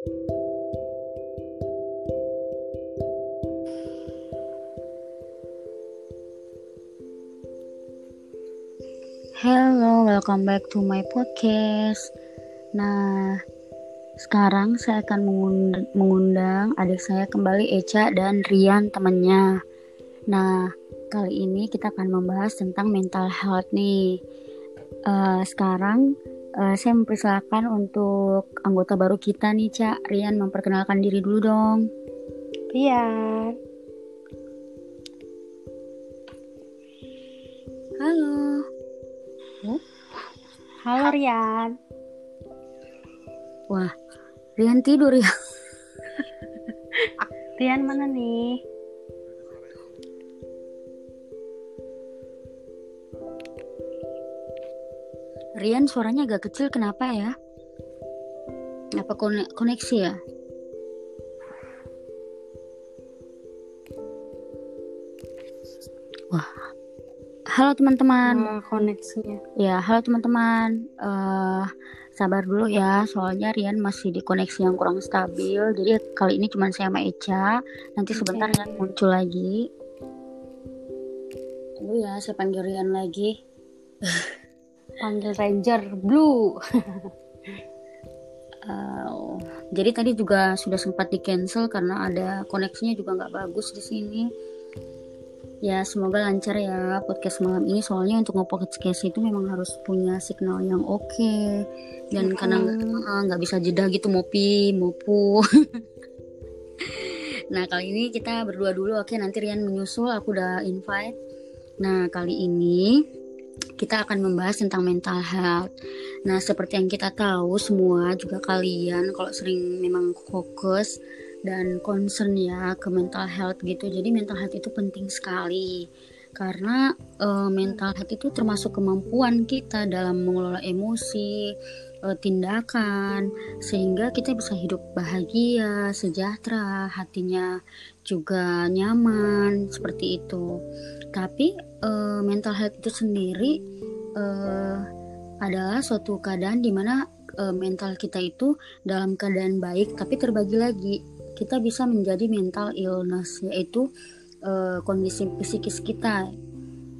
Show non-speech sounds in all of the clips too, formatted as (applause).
Hello, welcome back to my podcast. Nah, sekarang saya akan mengundang, adik saya kembali Eca dan Rian temannya. Nah, kali ini kita akan membahas tentang mental health nih. Uh, sekarang uh, saya mempersilahkan untuk anggota baru kita nih, Cak. Rian memperkenalkan diri dulu dong. Rian. Halo. Halo Rian. Wah, Rian tidur ya? Rian mana nih? Rian suaranya agak kecil kenapa ya? Apa koneksi ya? Wah, halo teman-teman. Nah, koneksinya. Ya, halo teman-teman. Uh, sabar dulu ya, soalnya Rian masih di koneksi yang kurang stabil. Jadi kali ini cuma saya sama Eca. Nanti sebentar okay. Rian muncul lagi. Tunggu ya, saya panggil Rian lagi. (laughs) panggil Ranger Blue. (laughs) uh, jadi tadi juga sudah sempat di cancel karena ada koneksinya juga nggak bagus di sini. Ya semoga lancar ya podcast malam ini soalnya untuk nge-podcast itu memang harus punya signal yang oke okay. dan hmm. karena nggak bisa jeda gitu mopi mopu. (laughs) nah kali ini kita berdua dulu oke okay, nanti Rian menyusul aku udah invite. Nah kali ini kita akan membahas tentang mental health. Nah, seperti yang kita tahu semua juga kalian kalau sering memang fokus dan concern ya ke mental health gitu. Jadi mental health itu penting sekali karena uh, mental health itu termasuk kemampuan kita dalam mengelola emosi, uh, tindakan sehingga kita bisa hidup bahagia, sejahtera, hatinya juga nyaman seperti itu. Tapi uh, mental health itu sendiri uh, adalah suatu keadaan di mana uh, mental kita itu dalam keadaan baik tapi terbagi lagi. Kita bisa menjadi mental illness yaitu uh, kondisi psikis kita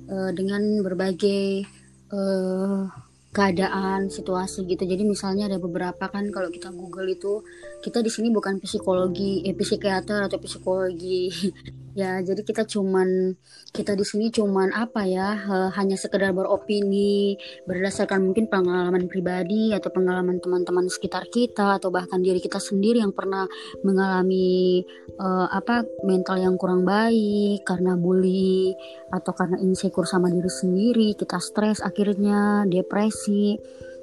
uh, dengan berbagai uh, keadaan situasi gitu. Jadi misalnya ada beberapa kan kalau kita google itu kita di sini bukan psikologi eh, psikiater atau psikologi (laughs) ya jadi kita cuman kita di sini cuman apa ya hanya sekedar beropini berdasarkan mungkin pengalaman pribadi atau pengalaman teman-teman sekitar kita atau bahkan diri kita sendiri yang pernah mengalami uh, apa mental yang kurang baik karena bully atau karena insecure sama diri sendiri kita stres akhirnya depresi.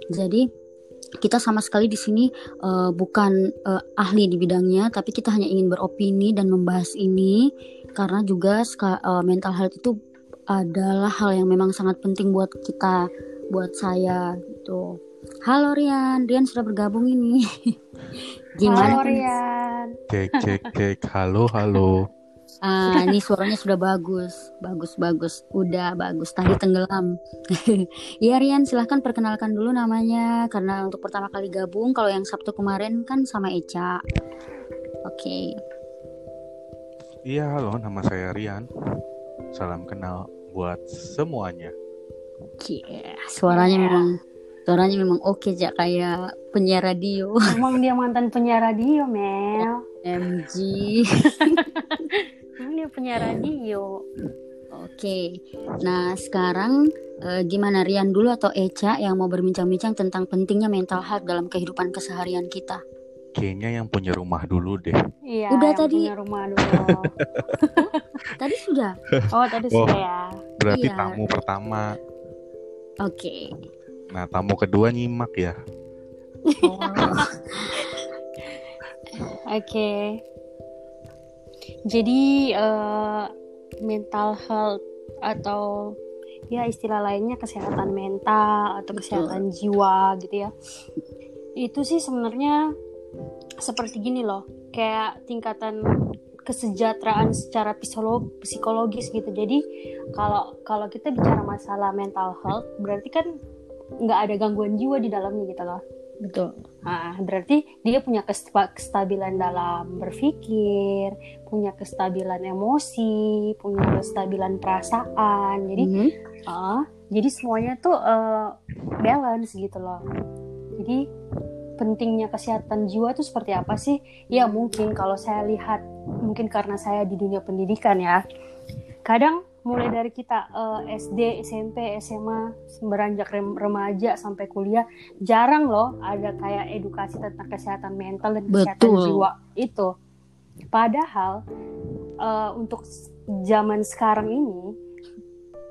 Jadi kita sama sekali di sini uh, bukan uh, ahli di bidangnya, tapi kita hanya ingin beropini dan membahas ini karena juga uh, mental health itu adalah hal yang memang sangat penting buat kita, buat saya gitu. Halo Rian, Rian sudah bergabung ini. (laughs) Gimana? Halo Rian. Cek cek cek. Halo halo. Ah, ini suaranya sudah bagus, bagus bagus. Udah bagus. Tadi tenggelam. (laughs) Iya Rian, silahkan perkenalkan dulu namanya karena untuk pertama kali gabung. Kalau yang Sabtu kemarin kan sama Eca. Oke. Okay. Iya, halo, nama saya Rian. Salam kenal buat semuanya. Yeah, suaranya yeah. memang suaranya memang oke okay, ya kayak penyiar radio. Emang dia mantan penyiar radio, Mel. MG. Emang dia penyiar radio. Oke. Okay. Nah, sekarang eh, gimana Rian dulu atau Eca yang mau berbincang-bincang tentang pentingnya mental health dalam kehidupan keseharian kita? Kayaknya yang punya rumah dulu deh. Iya. Udah tadi. Punya rumah dulu. (laughs) tadi sudah. Oh tadi oh, sudah ya. Berarti iya. tamu pertama. Oke. Okay. Nah tamu kedua nyimak ya. Oh. (laughs) Oke. Okay. Jadi uh, mental health atau ya istilah lainnya kesehatan mental atau kesehatan jiwa gitu ya. Itu sih sebenarnya seperti gini loh kayak tingkatan kesejahteraan secara psikolog psikologis gitu jadi kalau kalau kita bicara masalah mental health berarti kan nggak ada gangguan jiwa di dalamnya gitu loh betul Nah, berarti dia punya kesta- kestabilan dalam berpikir, punya kestabilan emosi, punya kestabilan perasaan. Jadi, Mhm. ah, jadi semuanya tuh eh, balance gitu loh. Jadi pentingnya kesehatan jiwa itu seperti apa sih? Ya mungkin kalau saya lihat, mungkin karena saya di dunia pendidikan ya. Kadang mulai dari kita eh, SD, SMP, SMA, beranjak rem- remaja sampai kuliah, jarang loh ada kayak edukasi tentang kesehatan mental dan kesehatan Betul. jiwa itu. Padahal eh, untuk zaman sekarang ini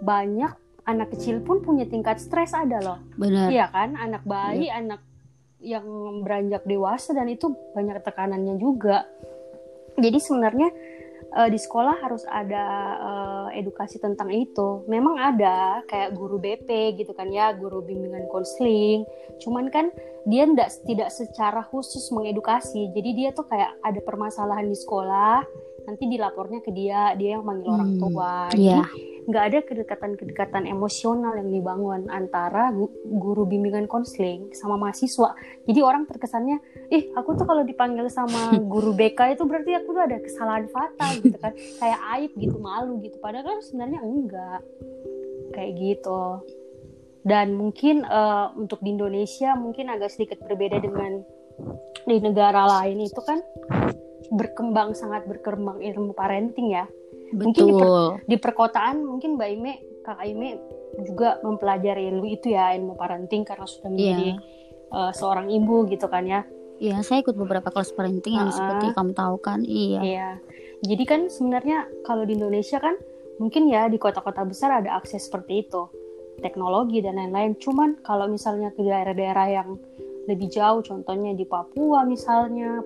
banyak anak kecil pun punya tingkat stres ada loh. benar Iya kan, anak bayi, anak yang beranjak dewasa dan itu banyak tekanannya juga. Jadi sebenarnya eh, di sekolah harus ada eh, edukasi tentang itu. Memang ada kayak guru BP gitu kan ya, guru bimbingan konseling. Cuman kan dia tidak tidak secara khusus mengedukasi. Jadi dia tuh kayak ada permasalahan di sekolah, nanti dilapornya ke dia, dia yang manggil orang Hmm, tua. iya. Jadi nggak ada kedekatan-kedekatan emosional yang dibangun antara gu- guru bimbingan konseling sama mahasiswa. Jadi orang terkesannya, ih aku tuh kalau dipanggil sama (laughs) guru BK itu berarti aku tuh ada kesalahan fatal gitu kan, kayak aib gitu, malu gitu. Padahal kan sebenarnya enggak, kayak gitu. Dan mungkin eh, untuk di Indonesia mungkin agak sedikit berbeda dengan di negara lain itu kan berkembang sangat berkembang ilmu parenting ya Mungkin di betul di perkotaan mungkin Mbak Ime, Kakak Ime juga mempelajari ilmu itu ya, ilmu parenting karena sudah menjadi eh, seorang ibu gitu kan ya. Iya, saya ikut beberapa kelas parenting yang seperti kamu tahu kan. Iya. Iya. Jadi kan sebenarnya kalau di Indonesia kan mungkin ya di kota-kota besar ada akses seperti itu. Teknologi dan lain-lain. Cuman kalau misalnya ke daerah-daerah yang lebih jauh contohnya di Papua misalnya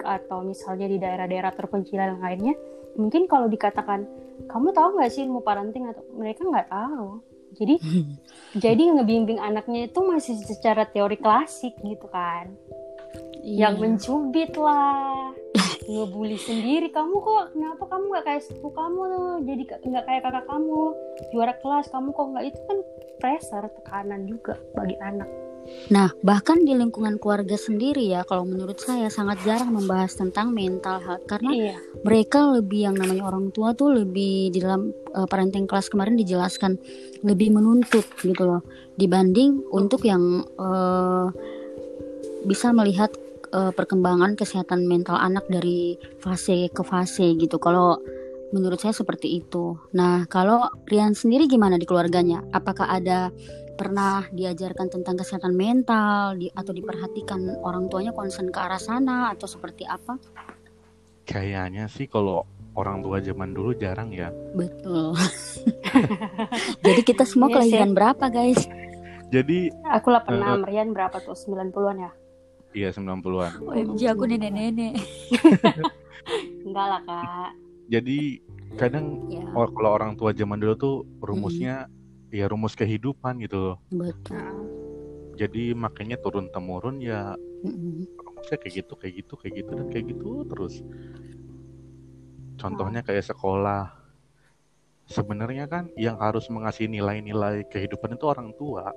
atau misalnya di daerah-daerah terpencil yang lainnya, mungkin kalau dikatakan kamu tahu nggak sih ilmu parenting? Atau mereka nggak tahu. Jadi (laughs) jadi ngebimbing anaknya itu masih secara teori klasik gitu kan. Iya. yang mencubit lah (laughs) ngebully sendiri. Kamu kok kenapa kamu nggak kayak sepupu kamu tuh? Jadi nggak kayak kakak kamu? Juara kelas kamu kok nggak? Itu kan pressure tekanan juga bagi anak Nah, bahkan di lingkungan keluarga sendiri ya, kalau menurut saya sangat jarang membahas tentang mental health karena iya mereka lebih yang namanya orang tua tuh lebih di dalam uh, parenting kelas kemarin dijelaskan lebih menuntut gitu loh dibanding untuk yang uh, bisa melihat uh, perkembangan kesehatan mental anak dari fase ke fase gitu. Kalau menurut saya seperti itu. Nah, kalau Rian sendiri gimana di keluarganya? Apakah ada pernah diajarkan tentang kesehatan mental di, atau diperhatikan orang tuanya concern ke arah sana atau seperti apa? Kayaknya sih kalau orang tua zaman dulu jarang ya. Betul. (laughs) (laughs) Jadi kita semua Iya kelahiran berapa, guys? Jadi aku lah pernah Eh. merian berapa tuh 90-an ya iya 90-an. OMG aku nenek-nenek. Hmm. enggak lah kak Jadi kadang Ya, kalau orang tua zaman dulu tuh rumusnya ya rumus kehidupan gitu loh. betul. Jadi makanya turun temurun ya rumusnya kayak gitu, kayak gitu, kayak gitu dan kayak gitu terus. Contohnya kayak sekolah. Sebenarnya kan yang harus mengasih nilai-nilai kehidupan itu orang tua,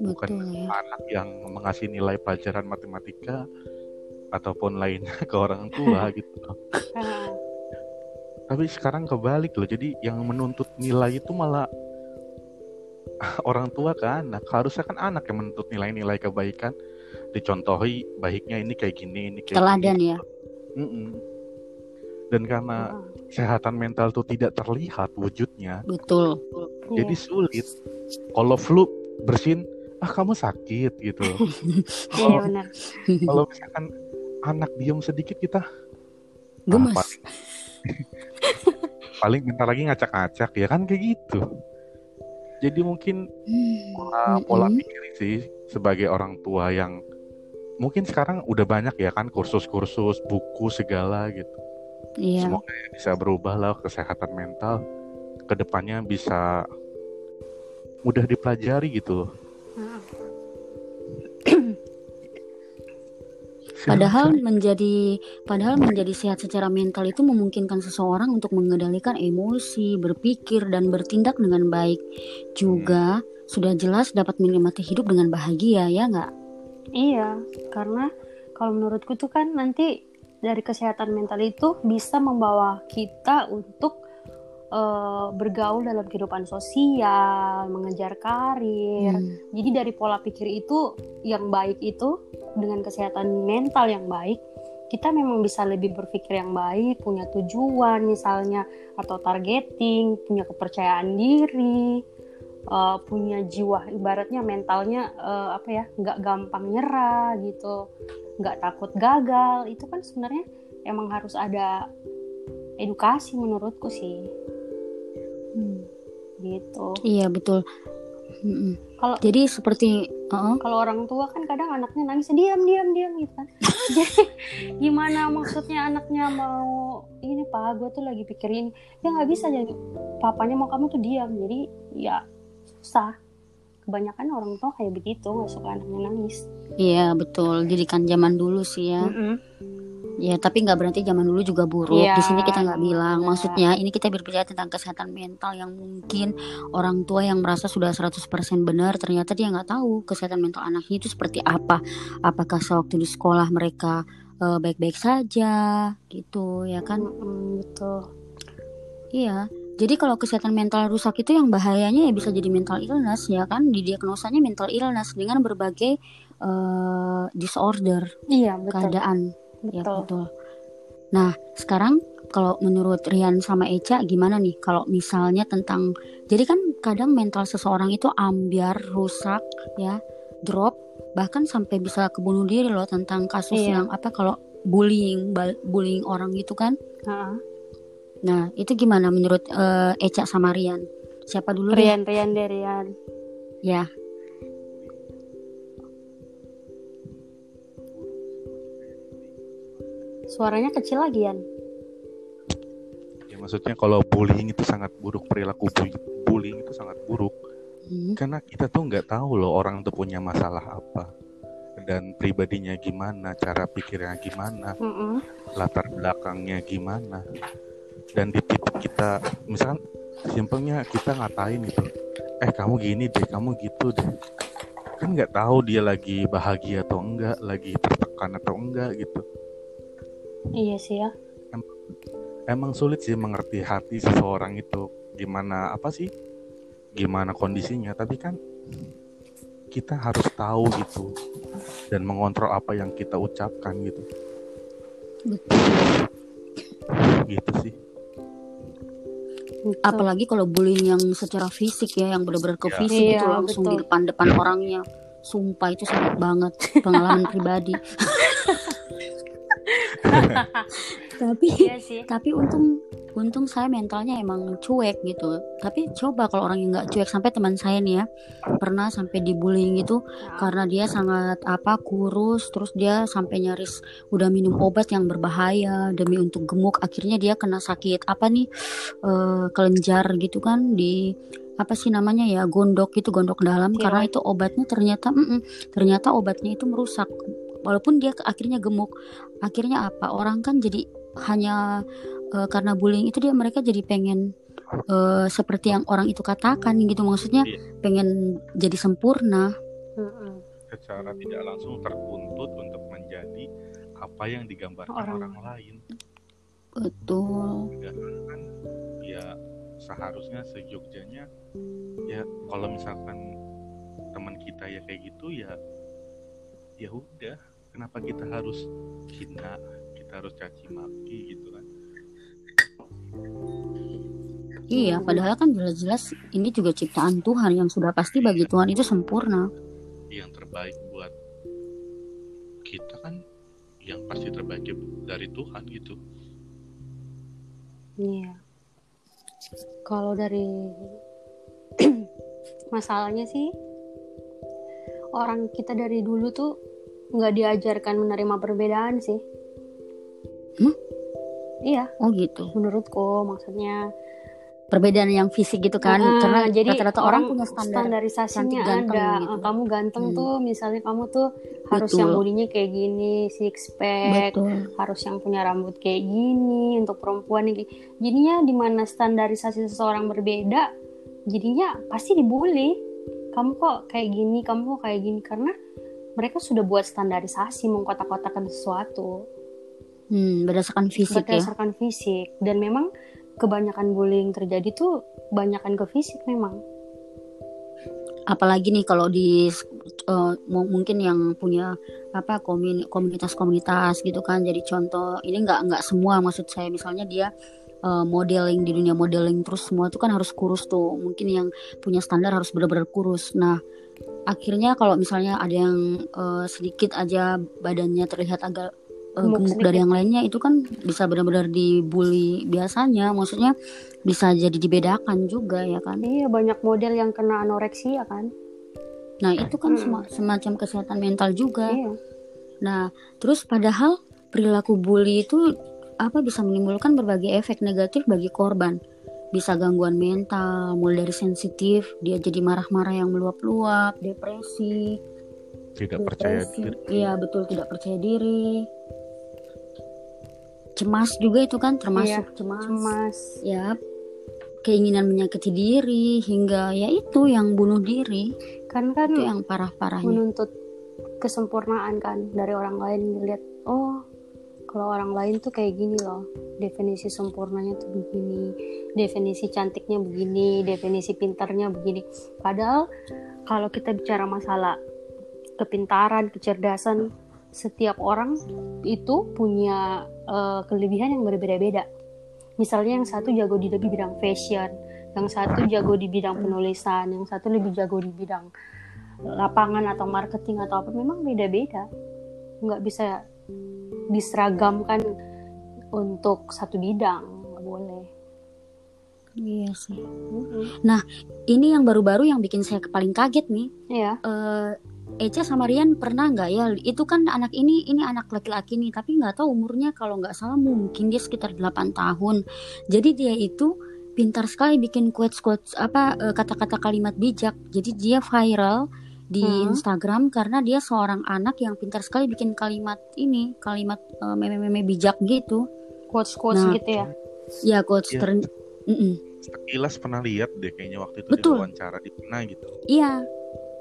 bukan Betul ya. anak yang mengasih nilai pelajaran matematika ataupun lainnya (laughs) ke orang tua (laughs) gitu. loh. nah, Tapi sekarang kebalik loh. Jadi yang menuntut nilai itu malah (laughs) orang tua ke anak. Harusnya kan anak yang menuntut nilai-nilai kebaikan. Dicontohi baiknya ini kayak gini, ini kayak Teladan gini. ya. Mm-mm. Dan karena nah, kesehatan mental itu tidak terlihat wujudnya, Betul. jadi sulit. Kalau flu bersin, ah kamu sakit gitu. (laughs) iya benar Kalau misalkan anak diam sedikit kita Gemes. Ah, paling, (laughs) paling bentar lagi ngacak-ngacak ya kan kayak gitu. Jadi mungkin pola, pola pikir sih sebagai orang tua yang mungkin sekarang udah banyak ya kan kursus-kursus buku segala gitu. Iya. Semoga ya bisa berubah lah kesehatan mental ke depannya bisa mudah dipelajari gitu. loh. Padahal menjadi padahal menjadi sehat secara mental itu memungkinkan seseorang untuk mengendalikan emosi, berpikir dan bertindak dengan baik. Juga sudah jelas dapat menikmati hidup dengan bahagia ya nggak? Iya, karena kalau menurutku tuh kan nanti dari kesehatan mental itu bisa membawa kita untuk uh, bergaul dalam kehidupan sosial, mengejar karir. Hmm. Jadi dari pola pikir itu yang baik itu dengan kesehatan mental yang baik, kita memang bisa lebih berpikir yang baik, punya tujuan misalnya atau targeting, punya kepercayaan diri, uh, punya jiwa ibaratnya mentalnya uh, apa ya, nggak gampang nyerah gitu, nggak takut gagal. Itu kan sebenarnya emang harus ada edukasi menurutku sih. Gitu. Iya betul. Mm-mm. Kalau Jadi seperti uh-uh. kalau orang tua kan kadang anaknya nangis diam diam diam gitu kan (laughs) jadi gimana maksudnya anaknya mau ini pak gue tuh lagi pikirin ya nggak bisa jadi papanya mau kamu tuh diam jadi ya susah kebanyakan orang tua kayak begitu nggak suka anaknya nangis iya betul. Jadi kan zaman dulu sih ya. Mm-mm. Ya tapi nggak berarti zaman dulu juga buruk. Iya, Di sini kita nggak bilang. iya. Maksudnya ini kita berbicara tentang kesehatan mental yang mungkin orang tua yang merasa sudah 100% benar ternyata dia nggak tahu kesehatan mental anaknya itu seperti apa. Apakah sewaktu di sekolah mereka eh, baik-baik saja gitu ya kan? Mm-mm, betul Iya. Jadi kalau kesehatan mental rusak itu yang bahayanya ya bisa jadi mental illness ya kan? Didiagnosanya mental illness dengan berbagai eh, disorder iya betul keadaan. Ya betul betul. Nah sekarang kalau menurut Rian sama Eca gimana nih? Kalau misalnya tentang, jadi kan kadang mental seseorang itu ambiar, rusak, ya, drop, bahkan sampai bisa kebunuh diri loh tentang kasus Iya. yang apa kalau bullying, bullying orang gitu kan? Ha-ha. Nah itu gimana menurut eh, Eca sama Rian? Siapa dulu? Rian Rian deh Rian Ya. Suaranya kecil lagi Ya maksudnya kalau bullying itu sangat buruk perilaku bu- bullying itu sangat buruk Hmm. karena kita tuh nggak tahu loh orang tuh punya masalah apa dan pribadinya gimana, cara pikirnya gimana, Mm-mm. latar belakangnya gimana. Dan di titik kita, misalkan simpelnya kita ngatain gitu, eh kamu gini deh, kamu gitu deh. Kan nggak tahu dia lagi bahagia atau enggak, lagi tertekan atau enggak gitu. Iya sih ya Emang sulit sih mengerti hati seseorang itu gimana apa sih, gimana kondisinya. Tapi kan kita harus tahu gitu dan mengontrol apa yang kita ucapkan gitu. Betul. Gitu sih. Betul. Apalagi kalau bullying yang secara fisik ya, yang benar-benar ke Ya. fisik Iya, itu langsung betul. di depan-depan orangnya. Sumpah itu sakit banget pengalaman (laughs) pribadi. (laughs) tapi iya sih tapi untung untung saya mentalnya emang cuek gitu. Tapi coba kalau orang yang nggak cuek sampai teman saya nih ya pernah sampai dibullying gitu Nah, karena dia sangat apa kurus terus dia sampai nyaris udah minum obat yang berbahaya demi untuk gemuk akhirnya dia kena sakit apa nih eh, kelenjar gitu kan di apa sih namanya ya gondok itu gondok dalam Tiroid. karena itu obatnya ternyata mm-mm, ternyata obatnya itu merusak walaupun dia akhirnya gemuk akhirnya apa orang kan jadi hanya eh, karena bullying itu dia mereka jadi pengen eh, seperti yang orang itu katakan gitu maksudnya Iya. pengen jadi sempurna secara tidak langsung tertuntut untuk menjadi apa yang digambarkan Orang. orang, lain. betul Padahal kan ya seharusnya sejogjanya ya kalau misalkan teman kita ya kayak gitu ya ya udah kenapa kita harus hina kita harus caci maki gitu kan Iya, padahal kan jelas-jelas ini juga ciptaan Tuhan yang sudah pasti bagi Tuhan itu sempurna. yang terbaik buat kita kan yang pasti terbaik ya dari Tuhan gitu Iya. Kalau dari (clears throat) masalahnya sih orang kita dari dulu tuh nggak diajarkan menerima perbedaan sih. Hmm? Iya, Oh gitu. menurutku maksudnya Perbedaan yang fisik gitu kan, Ah, karena jadi rata-rata orang punya standar. standarisasinya ganteng ada. gitu. Eh, Kamu ganteng Hmm. tuh, misalnya kamu tuh harus Betul. yang bodinya kayak gini, six pack, Betul. harus yang punya rambut kayak gini untuk perempuan kayak jadinya di mana standarisasi seseorang berbeda jadinya pasti dibully kamu kok kayak gini kamu kok kayak gini karena mereka sudah buat standarisasi mengkotak-kotakan sesuatu Hmm, berdasarkan fisik ya. berdasarkan fisik dan memang kebanyakan bullying terjadi tuh banyakan ke fisik memang Apalagi nih kalau di mu- mungkin yang punya apa komun- komunitas-komunitas gitu kan. Jadi contoh ini nggak nggak semua maksud saya misalnya dia eh, modeling di dunia modeling terus semua itu kan harus kurus tuh. Mungkin yang punya standar harus benar-benar kurus. Nah, akhirnya kalau misalnya ada yang eh, sedikit aja badannya terlihat agak eh, Gemuk gemuk dari yang lainnya itu kan bisa benar-benar dibully biasanya. Maksudnya bisa jadi dibedakan juga ya kan. iya banyak model yang kena anoreksia kan Nah, itu kan Hmm. sema- semacam kesehatan mental juga. iya Nah, terus padahal perilaku bully itu apa bisa menimbulkan berbagai efek negatif bagi korban. Bisa gangguan mental, mulai dari sensitif, dia jadi marah-marah yang meluap-luap, depresi, Tidak percaya depresi. diri. Iya, betul tidak percaya diri. Cemas juga itu kan termasuk cemas. cemas Ya, keinginan menyakiti diri hingga ya itu yang bunuh diri, kan kan itu yang parah-parahnya. menuntut kesempurnaan kan dari orang lain lihat oh kalau orang lain tuh kayak gini loh. Definisi sempurnanya tuh begini definisi cantiknya begini definisi pintarnya begini. Padahal kalau kita bicara masalah kepintaran kecerdasan setiap orang itu punya eh, kelebihan yang berbeda-beda. Misalnya yang satu jago di lebih bidang fashion yang satu jago di bidang penulisan yang satu lebih jago di bidang lapangan atau marketing atau apa memang beda-beda. Nggak bisa diseragamkan untuk satu bidang nggak boleh Iya sih. Mm-mm. Ini yang baru-baru yang bikin saya paling kaget nih. Iya eh Eca sama Rian pernah nggak ya? Itu kan anak ini ini anak laki-laki nih, tapi nggak tahu umurnya kalau nggak salah mungkin dia sekitar 8 tahun. Jadi dia itu pintar sekali bikin quotes-quotes apa eh, kata-kata kalimat bijak. Jadi dia viral di Hmm. Instagram karena dia seorang anak yang pintar sekali bikin kalimat ini, kalimat eh, meme-meme bijak gitu. quotes quotes Nah. gitu ya Ya quotes Iya. ter- Mm-mm. Sekilas pernah lihat deh kayaknya waktu itu Betul. di wawancara di mana gitu. Iya.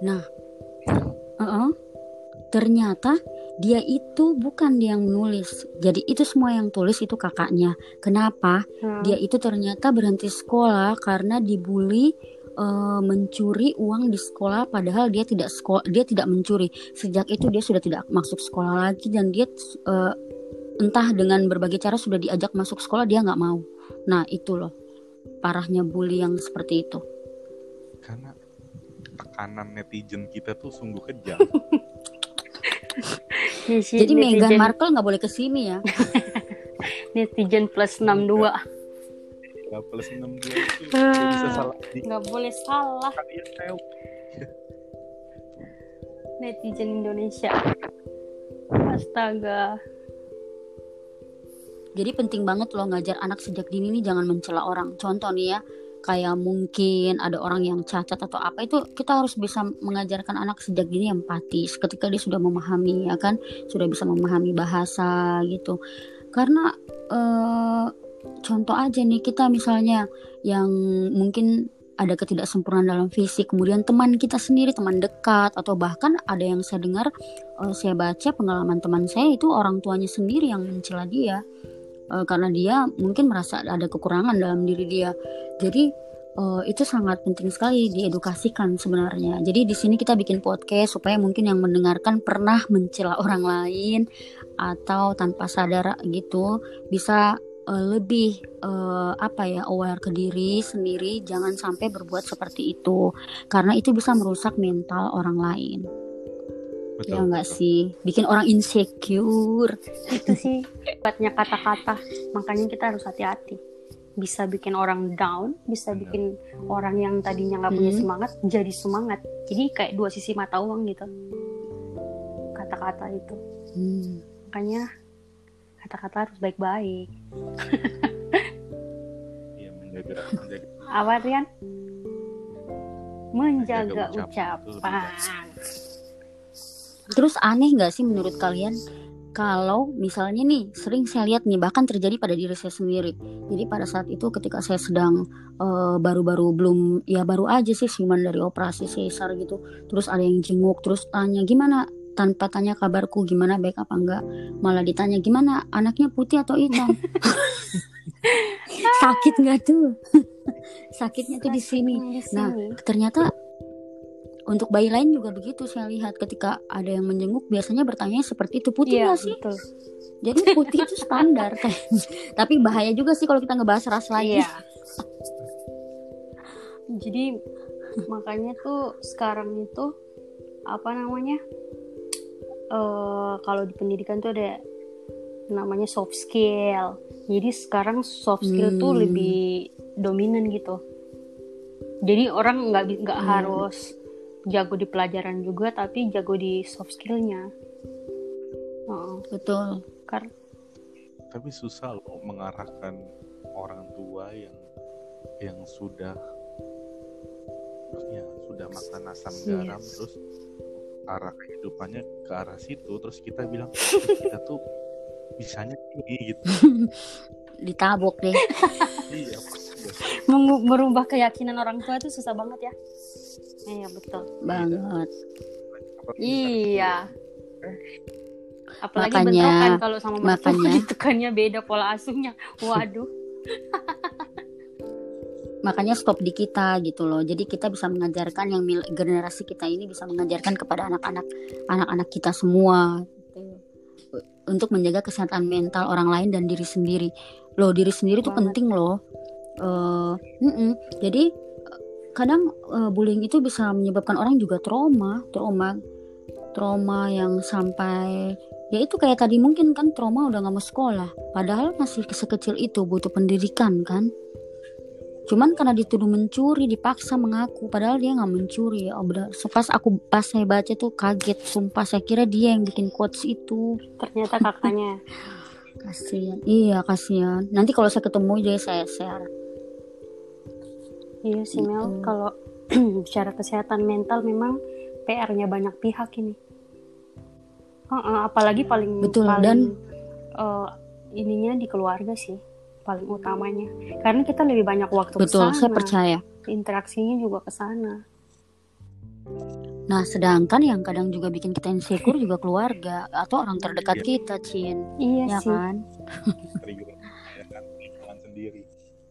Nah, uh-uh. ternyata dia itu bukan dia yang menulis. Jadi itu semua yang tulis itu kakaknya. Kenapa? Hmm. Dia itu ternyata berhenti sekolah karena dibully eh, mencuri uang di sekolah padahal dia tidak sekolah dia tidak mencuri. Sejak itu dia sudah tidak masuk sekolah lagi dan dia eh, entah dengan berbagai cara sudah diajak masuk sekolah dia nggak mau. Nah, itu loh parahnya bully yang seperti itu. Karena tekanan netizen kita tuh sungguh kejam. (laughs) Jadi Meghan Markle nggak boleh ke sini ya. (laughs) netizen plus 62 Gak plus 6 bulan itu nggak bisa salah di nggak boleh salah netizen Indonesia astaga Jadi penting banget loh ngajar anak sejak dini nih jangan mencela orang. Contoh nih ya, kayak mungkin ada orang yang cacat atau apa itu kita harus bisa mengajarkan anak sejak dini empatis. Ketika dia sudah memahami ya kan, sudah bisa memahami bahasa gitu. Karena eh, contoh aja nih kita misalnya yang mungkin ada ketidaksempurnaan dalam fisik, kemudian teman kita sendiri, teman dekat, atau bahkan ada yang saya dengar, eh, saya baca pengalaman teman saya itu orang tuanya sendiri yang mencela dia, Eh, karena dia mungkin merasa ada kekurangan dalam diri dia. Jadi eh, itu sangat penting sekali diedukasikan sebenarnya. Jadi di sini kita bikin podcast supaya mungkin yang mendengarkan pernah mencela orang lain atau tanpa sadar gitu bisa eh, lebih eh, apa ya aware ke diri sendiri jangan sampai berbuat seperti itu karena itu bisa merusak mental orang lain Betul. ya enggak betul. sih bikin orang insecure itu sih hebatnya kata-kata makanya kita harus hati-hati bisa bikin orang down bisa Benar. bikin orang yang tadinya nggak punya Hmm. semangat jadi semangat jadi kayak dua sisi mata uang gitu kata-kata itu Hmm. makanya kata-kata harus baik-baik Iya menjaga menjaga. Apa Rian menjaga Menjaga ucapan. Terus aneh nggak sih menurut kalian? Kalau misalnya nih sering saya lihat nih bahkan terjadi pada diri saya sendiri. Jadi pada saat itu ketika saya sedang eh, baru-baru belum ya baru aja sih siuman dari operasi sesar gitu. Terus ada yang jenguk terus tanya gimana tanpa tanya kabarku gimana baik apa enggak malah ditanya gimana anaknya putih atau hitam (laughs) sakit nggak tuh (laughs) sakitnya tuh di sini Nah, ternyata untuk bayi lain juga begitu saya lihat ketika ada yang menjenguk biasanya bertanya seperti itu putih nggak sih? betul Jadi putih itu standar (laughs) Tapi bahaya juga sih kalau kita ngebahas ras lagi. Iya. Jadi makanya tuh sekarang itu apa namanya? Eh kalau di pendidikan tuh ada namanya soft skill. Jadi sekarang soft skill tuh Hmm. lebih dominan gitu. Jadi orang nggak nggak Hmm. harus jago di pelajaran juga, tapi jago di soft skillnya. Heeh. Betul. Kar- tapi susah loh mengarahkan orang tua yang yang sudah ya sudah makan asam garam terus arah kehidupannya ke arah situ terus kita bilang (laughs) kita tuh bisanya ini gitu (laughs) Ditabok deh. (laughs) iya iya. Mengu- merubah keyakinan orang tua itu susah banget ya. Iya betul. banget. Apalagi Iya. Apalagi Makanya- bentrokan kalau sama mertua makanya- ditekannya beda pola asuhnya. Waduh. Makanya stop di kita gitu loh. Jadi kita bisa mengajarkan yang mil- generasi kita ini bisa mengajarkan kepada anak-anak anak-anak kita semua gitu. untuk menjaga kesehatan mental orang lain dan diri sendiri. Loh, diri sendiri tuh Banget. penting loh. Eh, mm-mm. jadi eh, kadang eh, bullying itu bisa menyebabkan orang juga trauma, trauma trauma yang sampai ya itu kayak tadi mungkin kan trauma udah nggak mau sekolah padahal masih sekecil itu butuh pendidikan kan cuman karena dituduh mencuri dipaksa mengaku padahal dia nggak mencuri oh benar pas aku pas saya baca tuh kaget sumpah saya kira dia yang bikin quotes itu Ternyata kakaknya. (laughs) kasihan iya kasihan nanti kalau saya ketemu jadi saya share iya sih Mel. Gitu. Kalau (clears throat) bicara kesehatan mental memang PR-nya banyak pihak ini. Heeh, apalagi paling Betul, paling dan- eh, ininya di keluarga sih paling utamanya. Karena kita lebih banyak waktu betul ke saya percaya Interaksinya juga ke sana. nah sedangkan yang kadang juga bikin kita insecure juga keluarga atau orang terdekat Iya. kita Cin Iya ya sih. kan Trigger ya kan lingkungan sendiri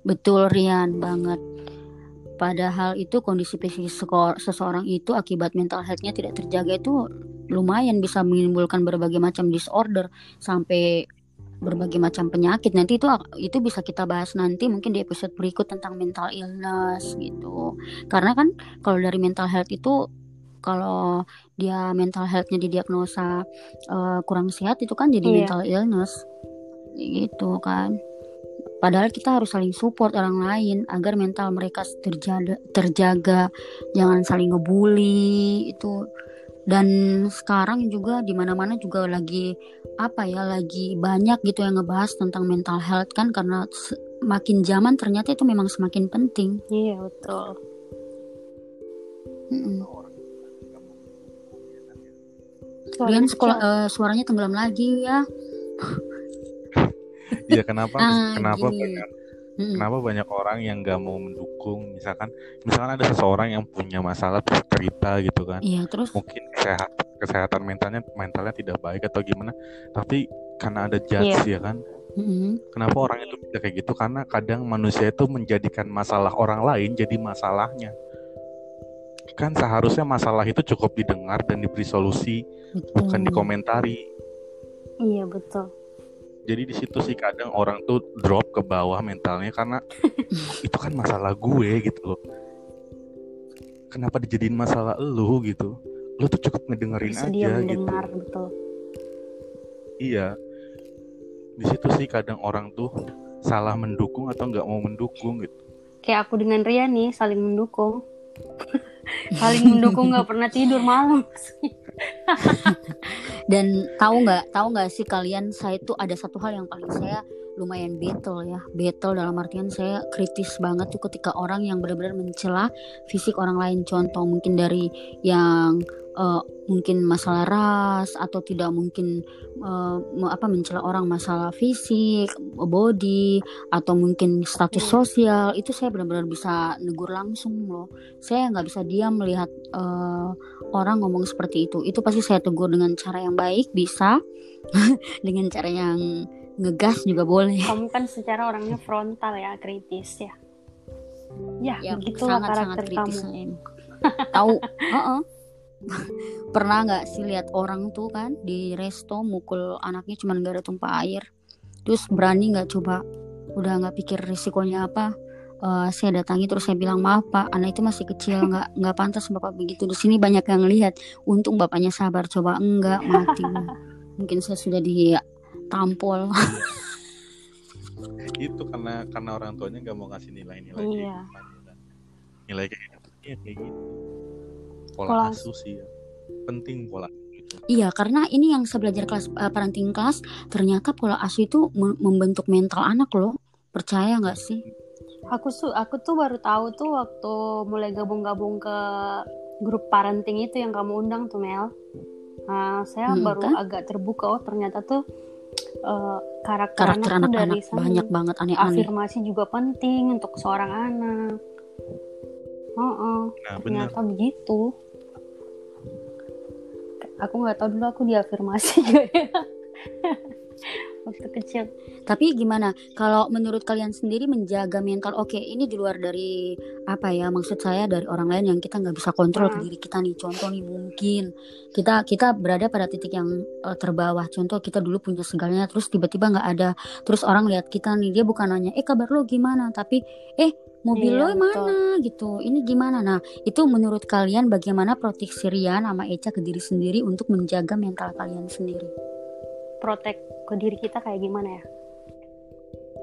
Betul Rian banget. Padahal itu kondisi psikis seseorang itu akibat mental health-nya tidak terjaga itu lumayan bisa menimbulkan berbagai macam disorder sampai berbagai macam penyakit. Nanti itu itu bisa kita bahas nanti mungkin di episode berikut tentang mental illness gitu. Karena kan kalau dari mental health itu kalau dia mental health-nya didiagnosa eh, kurang sehat itu kan jadi Iya. mental illness gitu kan. Padahal kita harus saling support orang lain agar mental mereka terjaga, terjaga, jangan saling ngebully itu. Dan sekarang juga di mana-mana juga lagi apa ya, lagi banyak gitu yang ngebahas tentang mental health kan karena makin zaman ternyata itu memang semakin penting. Iya betul. Suara Rian sekolah eh, suaranya tenggelam lagi ya. (laughs) Iya kenapa Ah, kenapa gini. banyak Mm-mm. kenapa banyak orang yang nggak mau mendukung misalkan misalkan ada seseorang yang punya masalah terus cerita gitu kan Iya terus mungkin sehat kesehatan mentalnya mentalnya tidak baik atau gimana tapi karena ada judge ya kan? Mm-mm. kenapa orang itu bisa kayak gitu? Karena kadang manusia itu menjadikan masalah orang lain jadi masalahnya. Kan seharusnya masalah itu cukup didengar dan diberi solusi bukan betul. dikomentari. Iya betul. jadi di situ sih kadang orang tuh drop ke bawah mentalnya karena (laughs) itu kan masalah gue gitu loh. Kenapa dijadiin masalah lu gitu lu tuh cukup ngedengerin Sedia aja gitu mendengar betul. iya di situ sih kadang orang tuh salah mendukung atau nggak mau mendukung gitu Kayak aku dengan Ria nih saling mendukung. (laughs) saling mendukung nggak pernah tidur malam. (laughs) Dan tahu nggak, tahu nggak sih kalian, saya itu ada satu hal yang paling saya lumayan battle ya battle dalam artian saya kritis banget tuh ketika orang yang benar-benar mencela fisik orang lain contoh mungkin dari yang uh, mungkin masalah ras atau tidak mungkin uh, apa mencela orang masalah fisik body atau mungkin status iya. sosial itu saya benar-benar bisa negur langsung loh. Saya nggak bisa diam melihat uh, orang ngomong seperti itu. Itu pasti saya tegur dengan cara yang baik bisa. (laughs) Dengan cara yang ngegas juga boleh. Kamu kan secara orangnya frontal ya kritis ya? Ya, ya begitulah sangat, karakter sangat kritis, kamu. tahu. (laughs) Uh -uh. (laughs) pernah nggak sih lihat orang tuh kan di resto mukul anaknya cuma gara tumpah air terus berani nggak coba udah nggak pikir risikonya apa uh, saya datangi terus saya bilang maaf pak anak itu masih kecil nggak nggak pantas bapak begitu. Di sini banyak yang lihat untung bapaknya sabar coba enggak mati. Mungkin saya sudah di tampol (laughs) itu karena karena orang tuanya nggak mau ngasih nilai-nilai iya. gitu nilai kayak gitu ya kayak gitu pola, pola asuh sih ya. penting pola gitu. Iya, karena ini yang saya belajar kelas uh, parenting kelas, ternyata pola asuh itu membentuk mental anak loh. Percaya nggak sih? Aku su aku tuh baru tahu tuh waktu mulai gabung-gabung ke grup parenting itu yang kamu undang tuh Mel. Nah, saya hmm, baru kan? agak terbuka oh ternyata tuh uh, karakter, karakter anak, anak, dari sana banyak banget aneh-aneh. Afirmasi juga penting untuk seorang anak. Oh, oh. Nah, ternyata bener. begitu. Aku nggak tahu dulu aku diafirmasi (laughs) waktu kecil. Tapi gimana kalau menurut kalian sendiri menjaga mental? Oke, ini di luar dari apa ya? Maksud saya dari orang lain yang kita nggak bisa kontrol hmm. diri kita nih. Contoh nih mungkin kita kita berada pada titik yang uh, terbawah. Contoh kita dulu punya segalanya, terus tiba-tiba nggak ada. Terus orang lihat kita nih, dia bukan nanya, eh kabar lo gimana? Tapi eh mobil iya, lo mana gitu ini gimana nah itu menurut kalian bagaimana proteksi Rian sama Eca ke diri sendiri untuk menjaga mental kalian sendiri protek ke diri kita kayak gimana ya?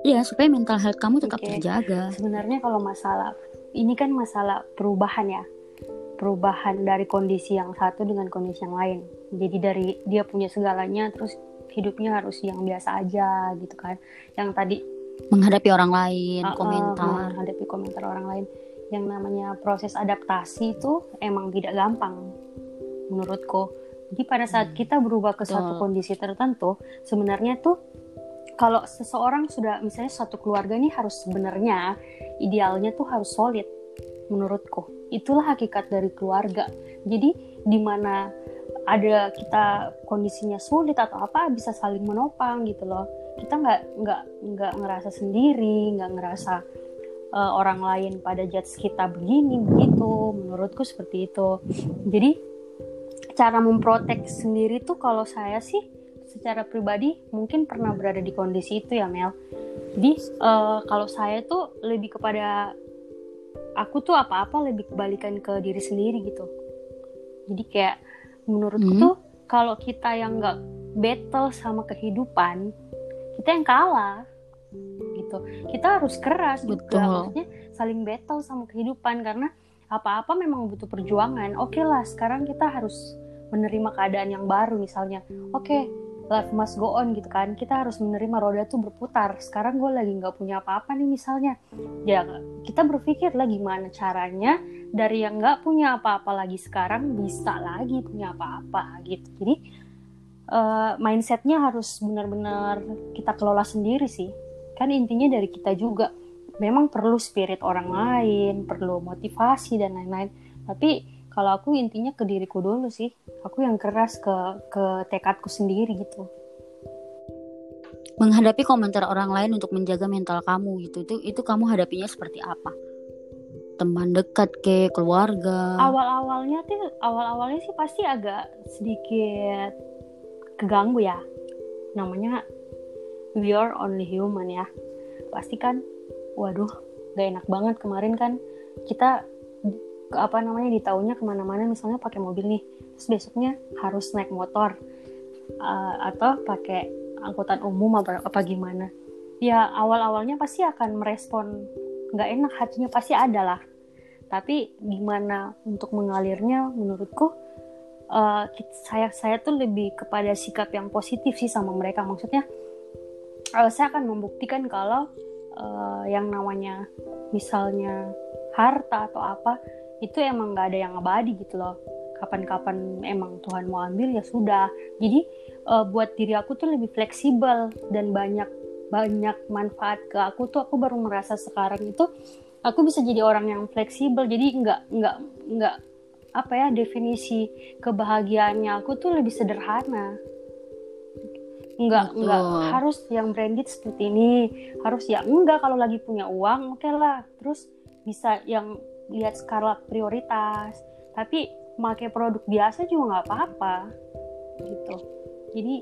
Iya, supaya mental health kamu tetap okay. terjaga. Sebenarnya kalau masalah ini kan masalah perubahan ya. Perubahan dari kondisi yang satu dengan kondisi yang lain. Jadi dari dia punya segalanya terus hidupnya harus yang biasa aja gitu kan. Yang tadi menghadapi orang lain, uh, komentar, menghadapi komentar orang lain. Yang namanya proses adaptasi itu emang tidak gampang menurutku jadi pada saat hmm. kita berubah ke suatu kondisi tertentu, sebenarnya tuh kalau seseorang sudah misalnya satu keluarga ini harus sebenarnya idealnya tuh harus solid menurutku. Itulah hakikat dari keluarga. Jadi di mana ada kita kondisinya sulit atau apa bisa saling menopang gitu loh. Kita nggak nggak nggak ngerasa sendiri, nggak ngerasa uh, orang lain pada judge kita begini begitu. Menurutku seperti itu. Jadi cara memprotek sendiri tuh kalau saya sih secara pribadi mungkin pernah berada di kondisi itu ya Mel. Jadi uh, kalau saya tuh lebih kepada aku tuh apa-apa lebih kebalikan ke diri sendiri gitu. Jadi kayak menurutku hmm. tuh kalau kita yang nggak battle sama kehidupan, kita yang kalah. Gitu. Kita harus keras Betul. juga maksudnya saling battle sama kehidupan. Karena apa-apa memang butuh perjuangan. Oke okay lah, sekarang kita harus menerima keadaan yang baru. Misalnya oke okay, life must go on gitu kan. Kita harus menerima roda tuh berputar. Sekarang gue lagi nggak punya apa-apa nih misalnya. Ya kita berpikir lah gimana caranya dari yang nggak punya apa-apa lagi sekarang bisa lagi punya apa-apa gitu. Jadi uh, mindsetnya harus benar-benar kita kelola sendiri sih. Kan intinya dari kita juga. Memang perlu spirit orang lain perlu motivasi dan lain-lain. Tapi kalau aku intinya ke diriku dulu sih. Aku yang keras ke ke tekadku sendiri gitu. Menghadapi komentar orang lain untuk menjaga mental kamu gitu itu itu kamu hadapinya seperti apa? Teman dekat ke keluarga? Awal awalnya tuh awal awalnya sih pasti agak sedikit keganggu ya. Namanya we are only human ya. Pasti kan waduh gak enak banget kemarin kan. Kita apa namanya di tahunnya ke mana-mana misalnya pakai mobil nih. Terus besoknya harus naik motor uh, atau pakai angkutan umum apa, apa gimana. Ya awal-awalnya pasti akan merespon nggak enak hatinya pasti ada lah. Tapi gimana untuk mengalirnya menurutku uh, saya saya tuh lebih kepada sikap yang positif sih sama mereka. Maksudnya uh, saya akan membuktikan kalau uh, yang namanya misalnya harta atau apa itu emang nggak ada yang abadi gitu loh. Kapan-kapan emang Tuhan mau ambil ya sudah. Jadi uh, buat diri aku tuh lebih fleksibel dan banyak banyak manfaat ke aku tuh aku baru merasa sekarang itu aku bisa jadi orang yang fleksibel. Jadi nggak nggak nggak apa ya definisi kebahagiaannya aku tuh lebih sederhana. Nggak Betul. nggak harus yang branded seperti ini. Harus ya enggak kalau lagi punya uang oke okay lah. Terus bisa yang lihat skala prioritas. Tapi pakai produk biasa juga nggak apa-apa gitu. Jadi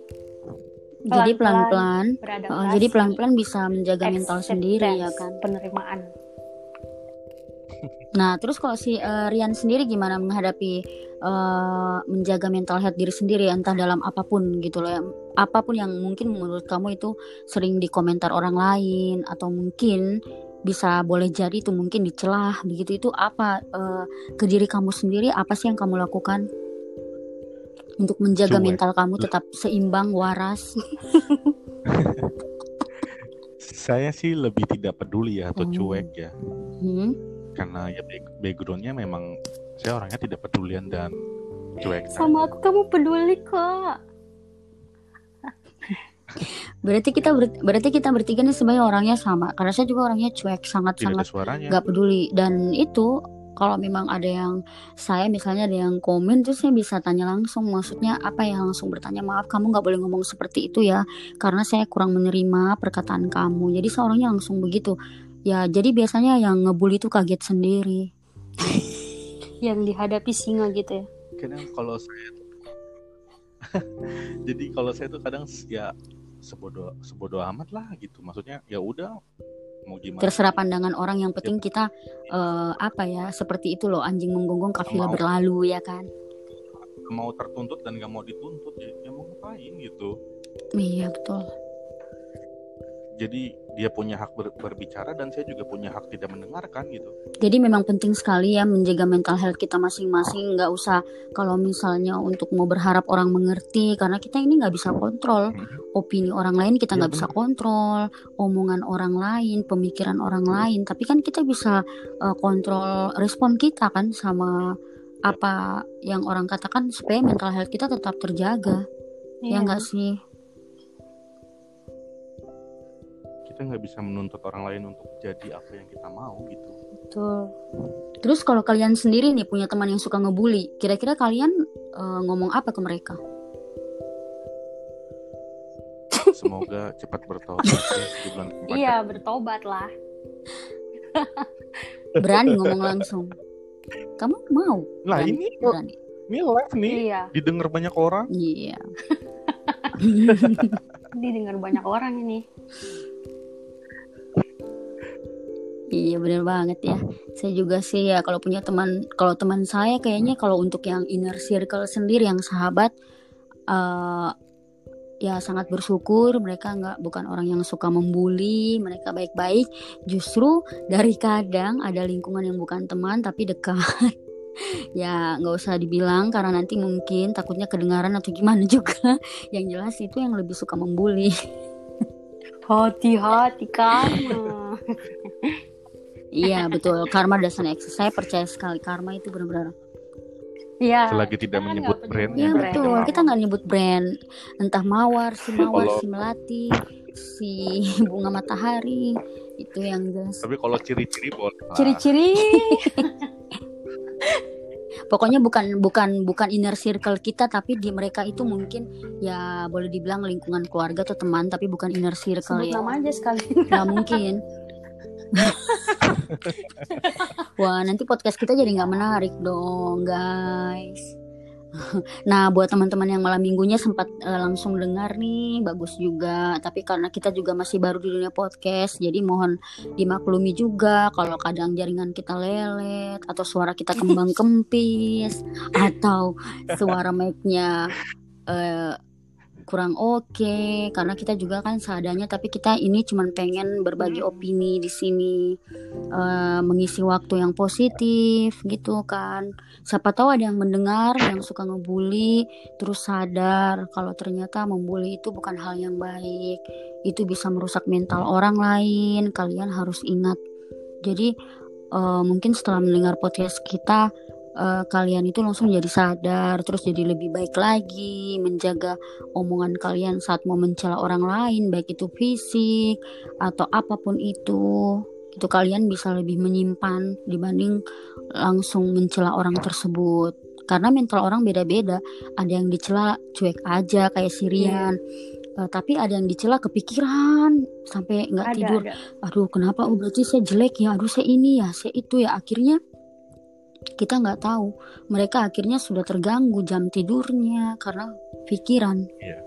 jadi pelan-pelan oh, jadi pelan-pelan bisa menjaga mental sendiri ya kan? penerimaan nah terus kalau si uh, Rian sendiri gimana menghadapi uh, menjaga mental health diri sendiri entah dalam apa pun gitu loh ya apa pun yang mungkin menurut kamu itu sering dikomentar orang lain atau mungkin bisa boleh jadi itu mungkin dicelah begitu itu apa uh, ke diri kamu sendiri apa sih yang kamu lakukan untuk menjaga cuek. mental kamu tetap seimbang waras (laughs) saya sih lebih tidak peduli ya atau hmm. cuek ya hmm. Karena ya backgroundnya memang saya orangnya tidak pedulian dan cuek. Sama aku kamu peduli kok. Berarti kita ber, berarti kita bertiga nih sebenarnya orangnya sama. Karena saya juga orangnya cuek sangat Tidak sangat nggak peduli. Dan itu kalau memang ada yang saya misalnya ada yang komen terus saya bisa tanya langsung. Maksudnya apa ya langsung bertanya? Maaf kamu nggak boleh ngomong seperti itu ya. Karena saya kurang menerima perkataan kamu. Jadi seorangnya langsung begitu ya jadi biasanya yang ngebully itu kaget sendiri. (laughs) Yang dihadapi singa gitu ya? Kadang kalau saya (laughs) jadi kalau saya tuh kadang ya sebodoh sebodoh amat lah gitu. Maksudnya ya udah mau gimana? Terserah pandangan orang. Yang penting ya. kita uh, apa ya seperti itu loh anjing menggonggong kafilah berlalu ya kan? Mau tertuntut dan gak mau dituntut ya, ya mau ngapain gitu? Iya betul jadi dia punya hak ber, berbicara dan saya juga punya hak tidak mendengarkan gitu. Jadi memang penting sekali ya menjaga mental health kita masing-masing. Nggak usah kalau misalnya untuk mau berharap orang mengerti karena kita ini nggak bisa kontrol hmm. opini orang lain kita nggak ya, bisa kontrol omongan orang lain, pemikiran orang lain. Tapi kan kita bisa uh, kontrol respon kita kan sama ya. apa yang orang katakan supaya mental health kita tetap terjaga. Ya, ya nggak sih? Kita nggak bisa menuntut orang lain untuk jadi apa yang kita mau gitu. Betul. Terus kalau kalian sendiri nih punya teman yang suka ngebully kira-kira kalian uh, ngomong apa ke mereka? Semoga (laughs) cepat bertobat ya, iya bertobat lah (laughs) berani ngomong langsung. Kamu mau? Lah berani? ini berani. ini live nih iya. didengar banyak orang. Iya. (laughs) Didengar banyak orang ini Iya bener banget ya. Saya juga sih ya kalau punya teman, kalau teman saya kayaknya kalau untuk yang inner circle sendiri yang sahabat, uh, ya sangat bersyukur mereka nggak bukan orang yang suka membuli, mereka baik-baik. Justru dari kadang ada lingkungan yang bukan teman tapi dekat. (laughs) ya nggak usah dibilang karena nanti mungkin takutnya kedengaran atau gimana juga. (laughs) yang jelas itu yang lebih suka membuli. (laughs) Hati-hati kamu. Iya betul karma doesn't exist. Saya percaya sekali karma itu benar-benar. Iya. Selagi tidak menyebut brand. Iya betul. Kita nggak nyebut brand. Entah mawar, si mawar, si melati, si (laughs) bunga matahari itu yang jelas. Tapi kalau ciri-ciri boleh. Ciri-ciri. (laughs) Pokoknya bukan bukan bukan inner circle kita tapi di mereka itu mungkin ya boleh dibilang lingkungan keluarga atau teman tapi bukan inner circle Sebut ya. nama aja sekali. Nah, mungkin. (laughs) (laughs) Wah, nanti podcast kita jadi nggak menarik dong, guys. (laughs) Nah, buat teman-teman yang malam minggunya sempat uh, langsung dengar nih, bagus juga. Tapi karena kita juga masih baru di dunia podcast, jadi mohon dimaklumi juga kalau kadang jaringan kita lelet atau suara kita kembang (laughs) kempis atau suara mic-nya uh, kurang oke karena kita juga kan seadanya tapi kita ini cuma pengen berbagi opini di sini. Uh, mengisi waktu yang positif gitu kan. Siapa tahu ada yang mendengar yang suka ngebully terus sadar kalau ternyata membuli itu bukan hal yang baik. Itu bisa merusak mental orang lain kalian harus ingat. Jadi uh, mungkin setelah mendengar podcast kita uh, kalian itu langsung jadi sadar terus jadi lebih baik lagi menjaga omongan kalian saat mau mencela orang lain baik itu fisik atau apa pun itu. Itu kalian bisa lebih menyimpan dibanding langsung mencela orang tersebut. Karena mental orang beda-beda. Ada yang dicela cuek aja kayak Sirian yeah. uh, tapi ada yang dicela kepikiran sampai nggak tidur. ada. aduh kenapa? Oh berarti saya jelek ya. Aduh saya ini ya saya itu ya. Akhirnya kita nggak tahu. Mereka akhirnya sudah terganggu jam tidurnya karena pikiran. Iya,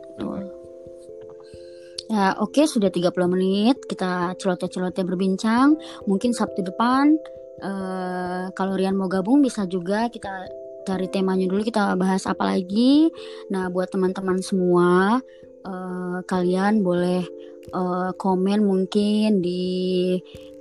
ya oke okay, sudah 30 menit. Kita celoteh-celoteh berbincang. Mungkin Sabtu depan uh, kalau Rian mau gabung bisa juga kita dari temanya dulu kita bahas apa lagi. Nah buat teman-teman semua uh, kalian boleh uh, komen mungkin di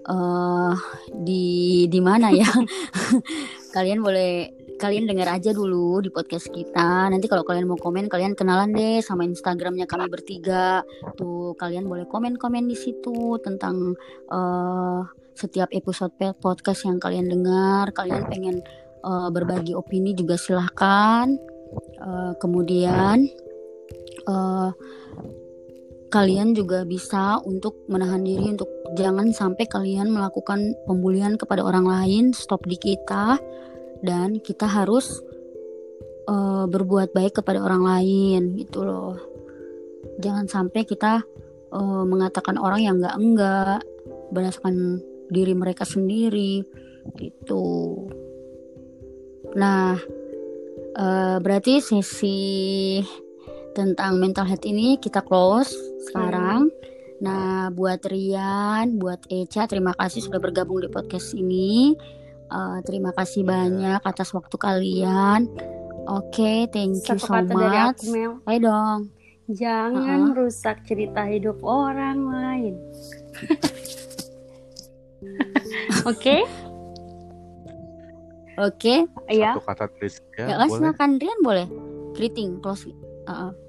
uh, di di mana ya (laughs) kalian boleh kalian dengar aja dulu di podcast kita. Nanti kalau kalian mau komen, kalian kenalan deh sama Instagramnya kami bertiga. Tuh kalian boleh komen-komen di situ tentang uh, setiap episode podcast yang kalian dengar. Kalian pengen uh, berbagi opini juga silahkan. Uh, kemudian uh, kalian juga bisa untuk menahan diri untuk jangan sampai kalian melakukan pembulian kepada orang lain stop di kita dan kita harus uh, berbuat baik kepada orang lain gitu loh. Jangan sampai kita uh, mengatakan orang yang enggak enggak berdasarkan diri mereka sendiri gitu. Nah uh, berarti sesi tentang mental health ini kita close sekarang. Hmm. Nah, buat Rian, buat Echa, terima kasih sudah bergabung di podcast ini. Uh, terima kasih iya. banyak atas waktu kalian. Oke, okay, thank you Satu so much. Dari aku, Mel. Ayo dong. Jangan uh -huh. rusak cerita hidup orang lain. (laughs) Oke? Oke. Iya. Satu kata please ya. Ya, silakan Rian boleh. Greeting, close. Uh -uh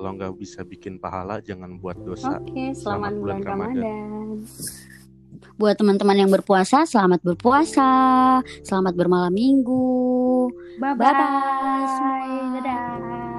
kalau nggak bisa bikin pahala jangan buat dosa. Oke, okay, selamat, selamat bulan, bulan Ramadan. Ramadan. Buat teman-teman yang berpuasa, selamat berpuasa, selamat bermalam minggu. Bye bye. bye, -bye. Dadah. Dadah.